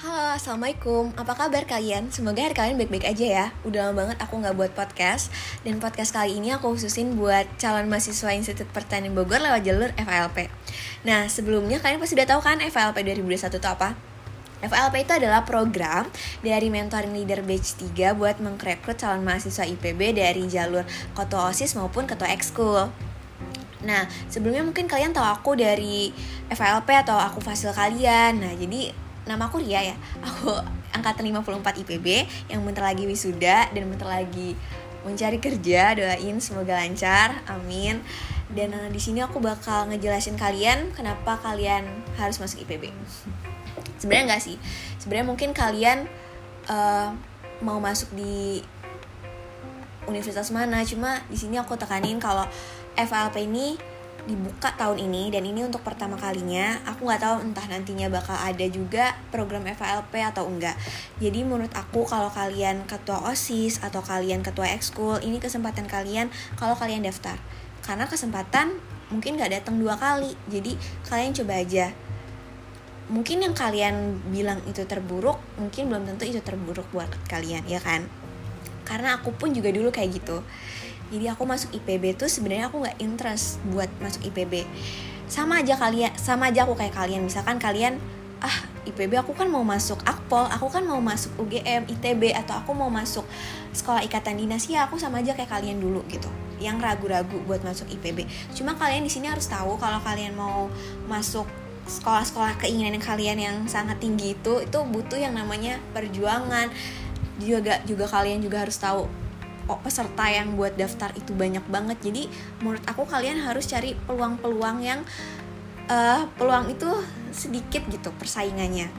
Halo, Assalamualaikum. Apa kabar kalian? Semoga hari kalian baik-baik aja ya. Udah lama banget aku nggak buat podcast. Dan podcast kali ini aku khususin buat calon mahasiswa Institut Pertanian Bogor lewat jalur FALP. Nah, sebelumnya kalian pasti udah tahu kan FALP 2021 itu apa? FALP itu adalah program dari Mentoring Leader Batch 3 buat mengrekrut calon mahasiswa IPB dari jalur ketua OSIS maupun ketua ekskul. Nah, sebelumnya mungkin kalian tahu aku dari FALP atau aku fasil kalian. Nah, jadi nama aku Ria ya. Aku angkatan 54 IPB yang bentar lagi wisuda dan bentar lagi mencari kerja. Doain semoga lancar. Amin. Dan uh, di sini aku bakal ngejelasin kalian kenapa kalian harus masuk IPB sebenarnya enggak sih. Sebenarnya mungkin kalian uh, mau masuk di universitas mana. Cuma di sini aku tekanin kalau FLP ini dibuka tahun ini dan ini untuk pertama kalinya aku nggak tahu entah nantinya bakal ada juga program FALP atau enggak. Jadi menurut aku kalau kalian ketua osis atau kalian ketua ekskul ini kesempatan kalian kalau kalian daftar. Karena kesempatan mungkin nggak datang dua kali jadi kalian coba aja. Mungkin yang kalian bilang itu terburuk mungkin belum tentu itu terburuk buat kalian ya kan? Karena aku pun juga dulu kayak gitu jadi aku masuk IPB tuh sebenarnya aku nggak interest buat masuk IPB sama aja kalian sama aja aku kayak kalian misalkan kalian ah IPB aku kan mau masuk Akpol, aku kan mau masuk UGM, ITB atau aku mau masuk sekolah ikatan dinas ya aku sama aja kayak kalian dulu gitu. Yang ragu-ragu buat masuk IPB. Cuma kalian di sini harus tahu kalau kalian mau masuk sekolah-sekolah keinginan kalian yang sangat tinggi itu itu butuh yang namanya perjuangan. Juga juga kalian juga harus tahu peserta yang buat daftar itu banyak banget. Jadi menurut aku kalian harus cari peluang-peluang yang uh, peluang itu sedikit gitu persaingannya.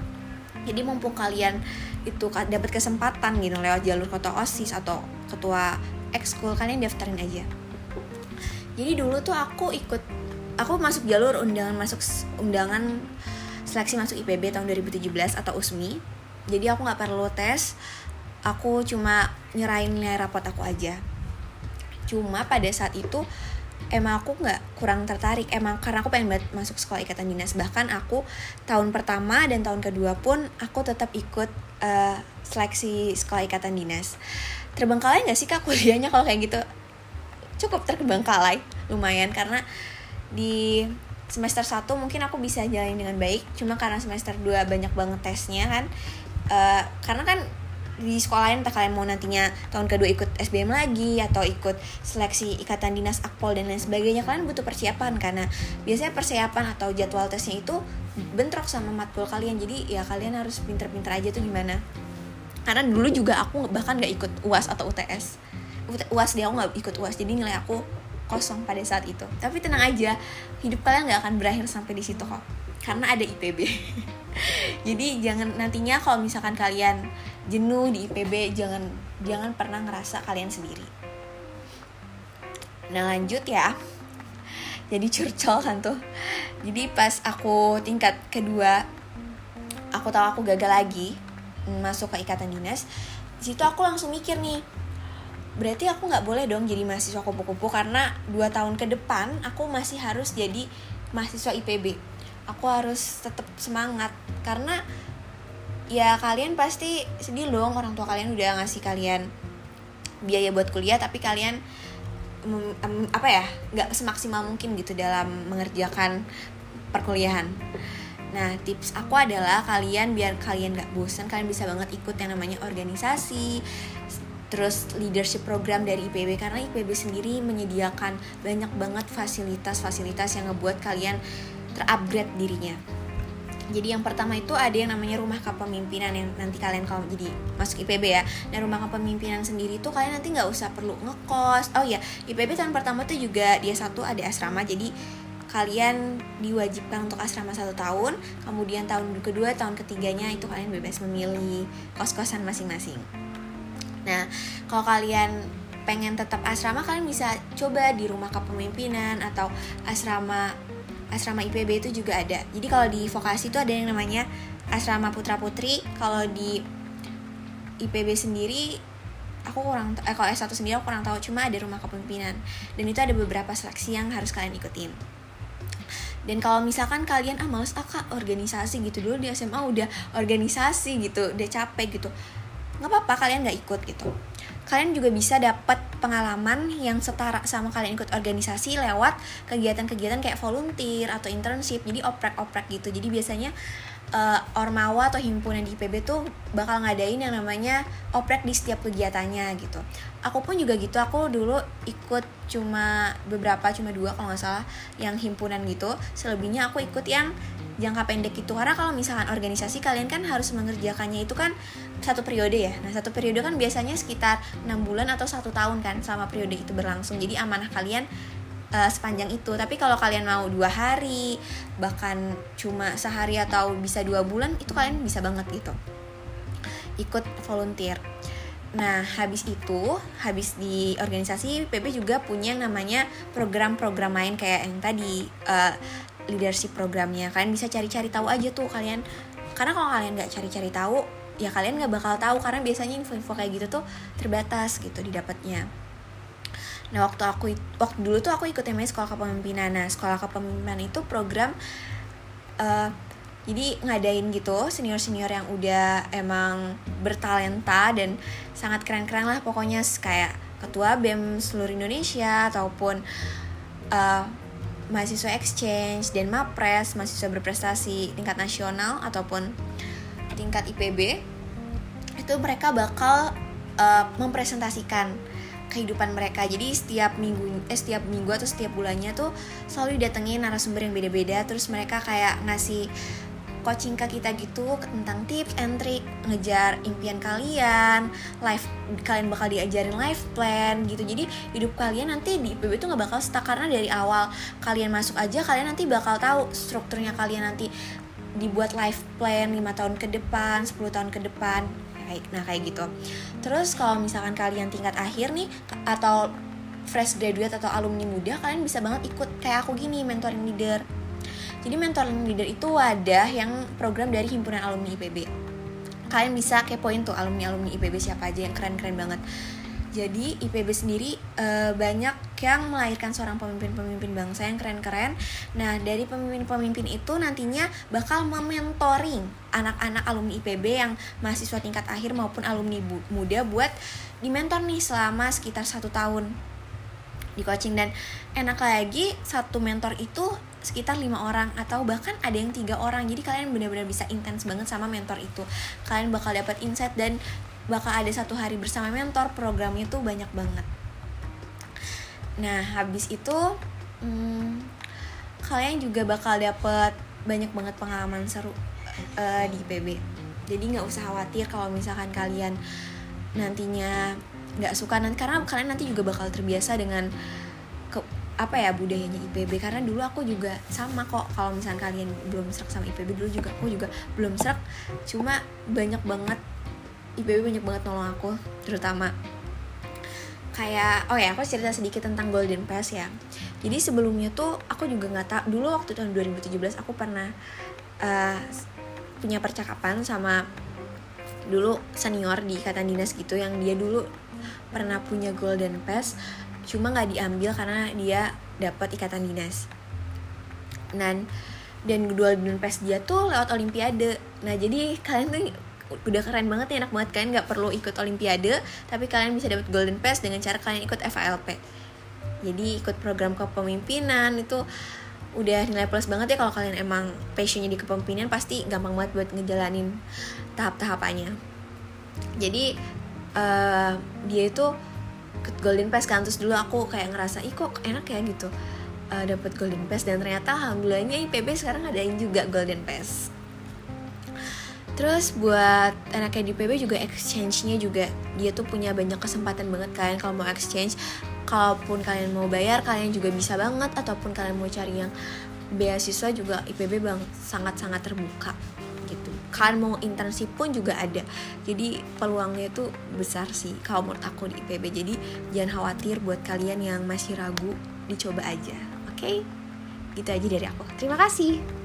Jadi mumpung kalian itu dapat kesempatan gitu lewat jalur ketua osis atau ketua ekskul kalian daftarin aja. Jadi dulu tuh aku ikut aku masuk jalur undangan masuk undangan seleksi masuk IPB tahun 2017 atau USMI jadi aku nggak perlu tes aku cuma nyerahin nilai rapot aku aja. Cuma pada saat itu emang aku nggak kurang tertarik. Emang karena aku pengen banget masuk sekolah ikatan dinas. Bahkan aku tahun pertama dan tahun kedua pun aku tetap ikut uh, seleksi sekolah ikatan dinas. Terbengkalai nggak sih kak kuliahnya kalau kayak gitu? Cukup terbengkalai lumayan. Karena di semester 1 mungkin aku bisa jalan dengan baik. Cuma karena semester 2 banyak banget tesnya kan. Uh, karena kan di sekolah lain entah kalian mau nantinya tahun kedua ikut SBM lagi atau ikut seleksi ikatan dinas akpol dan lain sebagainya kalian butuh persiapan. Karena biasanya persiapan atau jadwal tesnya itu bentrok sama matkul kalian. Jadi ya kalian harus pinter-pinter aja tuh gimana. Karena dulu juga aku bahkan nggak ikut uas atau UTS uas dia aku nggak ikut uas jadi nilai aku kosong pada saat itu. Tapi tenang aja hidup kalian nggak akan berakhir sampai di situ kok. Karena ada IPB jadi jangan nantinya kalau misalkan kalian jenuh di IPB jangan jangan pernah ngerasa kalian sendiri. Nah lanjut ya. Jadi curcol kan tuh. Jadi pas aku tingkat kedua aku tahu aku gagal lagi masuk ke ikatan dinas di situ aku langsung mikir nih berarti aku nggak boleh dong jadi mahasiswa kupu-kupu karena dua tahun ke depan aku masih harus jadi mahasiswa IPB aku harus tetap semangat. Karena ya kalian pasti sedih dong orang tua kalian udah ngasih kalian biaya buat kuliah tapi kalian um, um, apa ya nggak semaksimal mungkin gitu dalam mengerjakan perkuliahan. Nah tips aku adalah kalian biar kalian nggak bosan kalian bisa banget ikut yang namanya organisasi terus leadership program dari IPB karena IPB sendiri menyediakan banyak banget fasilitas-fasilitas yang ngebuat kalian terupgrade dirinya jadi yang pertama itu ada yang namanya rumah kepemimpinan yang nanti kalian kalau jadi masuk IPB ya. Nah rumah kepemimpinan sendiri itu kalian nanti nggak usah perlu ngekos. Oh ya IPB tahun pertama tuh juga dia satu ada asrama. Jadi kalian diwajibkan untuk asrama satu tahun. Kemudian tahun kedua tahun ketiganya itu kalian bebas memilih kos-kosan masing-masing. Nah kalau kalian pengen tetap asrama kalian bisa coba di rumah kepemimpinan atau asrama asrama IPB itu juga ada. Jadi kalau di vokasi itu ada yang namanya asrama putra putri. Kalau di IPB sendiri aku kurang eh kalau S1 sendiri aku kurang tahu cuma ada rumah kepemimpinan dan itu ada beberapa seleksi yang harus kalian ikutin. dan kalau misalkan kalian ah males ah kak organisasi gitu dulu di SMA udah organisasi gitu udah capek gitu nggak apa-apa kalian nggak ikut gitu kalian juga bisa dapat pengalaman yang setara sama kalian ikut organisasi lewat kegiatan-kegiatan kayak volunteer atau internship jadi oprek-oprek gitu jadi biasanya uh, ormawa atau himpunan di IPB tuh bakal ngadain yang namanya oprek di setiap kegiatannya gitu. Aku pun juga gitu, aku dulu ikut cuma beberapa, cuma dua kalau nggak salah yang himpunan gitu. Selebihnya aku ikut yang jangka pendek itu. Karena kalau misalkan organisasi kalian kan harus mengerjakannya itu kan satu periode ya. Nah satu periode kan biasanya sekitar enam bulan atau satu tahun kan sama periode itu berlangsung. Jadi amanah kalian uh, sepanjang itu. Tapi kalau kalian mau dua hari bahkan cuma sehari atau bisa dua bulan itu kalian bisa banget gitu. Ikut volunteer. Nah, habis itu, habis di organisasi, PP juga punya yang namanya program-program main kayak yang tadi uh, leadership programnya. Kalian bisa cari-cari tahu aja tuh kalian. Karena kalau kalian nggak cari-cari tahu, ya kalian nggak bakal tahu karena biasanya info-info kayak gitu tuh terbatas gitu didapatnya. Nah waktu aku waktu dulu tuh aku ikut namanya sekolah kepemimpinan. Nah sekolah kepemimpinan itu program uh, jadi ngadain gitu senior senior yang udah emang bertalenta dan sangat keren keren lah pokoknya kayak ketua bem seluruh Indonesia ataupun uh, mahasiswa exchange dan mapres mahasiswa berprestasi tingkat nasional ataupun tingkat IPB itu mereka bakal uh, mempresentasikan kehidupan mereka. Jadi setiap minggu eh setiap minggu atau setiap bulannya tuh selalu didatengin narasumber yang beda-beda. Terus mereka kayak ngasih coaching ke kita gitu tentang tips and trick ngejar impian kalian life kalian bakal diajarin life plan gitu. Jadi hidup kalian nanti di IPB itu nggak bakal stuck karena dari awal kalian masuk aja kalian nanti bakal tahu strukturnya kalian nanti dibuat life plan 5 tahun ke depan 10 tahun ke depan nah kayak gitu. Terus kalau misalkan kalian tingkat akhir nih atau fresh graduate atau alumni muda kalian bisa banget ikut. Kayak aku gini mentoring leader jadi mentoring leader itu wadah yang program dari himpunan alumni IPB kalian bisa kepoin tuh alumni alumni IPB siapa aja yang keren keren banget. Jadi IPB sendiri e, banyak yang melahirkan seorang pemimpin-pemimpin bangsa yang keren-keren. Nah, dari pemimpin-pemimpin itu nantinya bakal mementoring anak-anak alumni IPB yang mahasiswa tingkat akhir maupun alumni muda buat dimentor nih selama sekitar satu tahun di coaching. Dan enak lagi satu mentor itu sekitar lima orang atau bahkan ada yang tiga orang. Jadi kalian benar-benar bisa intens banget sama mentor itu. Kalian bakal dapat insight dan bakal ada satu hari bersama mentor programnya tuh banyak banget. Nah habis itu hmm, kalian juga bakal dapet banyak banget pengalaman seru uh, di IPB jadi nggak usah khawatir kalau misalkan kalian nantinya nggak suka nanti karena kalian nanti juga bakal terbiasa dengan apa ya budayanya IPB karena dulu aku juga sama kok kalau misalnya kalian belum serak sama IPB dulu juga aku juga belum serak. Cuma banyak banget IPB banyak banget nolong aku terutama kayak oh ya aku cerita sedikit tentang Golden Pass ya. Jadi sebelumnya tuh aku juga nggak tahu dulu waktu tahun 2017 aku pernah uh, punya percakapan sama dulu senior di ikatan dinas gitu yang dia dulu pernah punya Golden Pass cuma nggak diambil karena dia dapat ikatan dinas. Dan dan Golden Pass dia tuh lewat Olimpiade. Nah jadi kalian tuh udah keren banget ya enak banget kalian nggak perlu ikut olimpiade tapi kalian bisa dapat golden pass dengan cara kalian ikut FALP jadi ikut program kepemimpinan itu udah nilai plus banget ya kalau kalian emang passionnya di kepemimpinan pasti gampang banget buat ngejalanin tahap-tahapannya. Jadi uh, dia itu golden pass kan. Terus dulu aku kayak ngerasa ih kok enak ya gitu. Uh, eh, dapat golden pass dan ternyata alhamdulillahnya IPB sekarang adain juga golden pass. Terus buat anaknya di PB juga exchange-nya juga. Dia tuh punya banyak kesempatan banget kalian kalau mau exchange. Kalaupun kalian mau bayar kalian juga bisa banget ataupun kalian mau cari yang beasiswa juga IPB bang sangat-sangat terbuka Kalian mau internship pun juga ada. Jadi peluangnya itu besar sih kalau menurut aku di IPB. Jadi jangan khawatir buat kalian yang masih ragu, dicoba aja. Oke? Okay? Gitu aja dari aku. Terima kasih.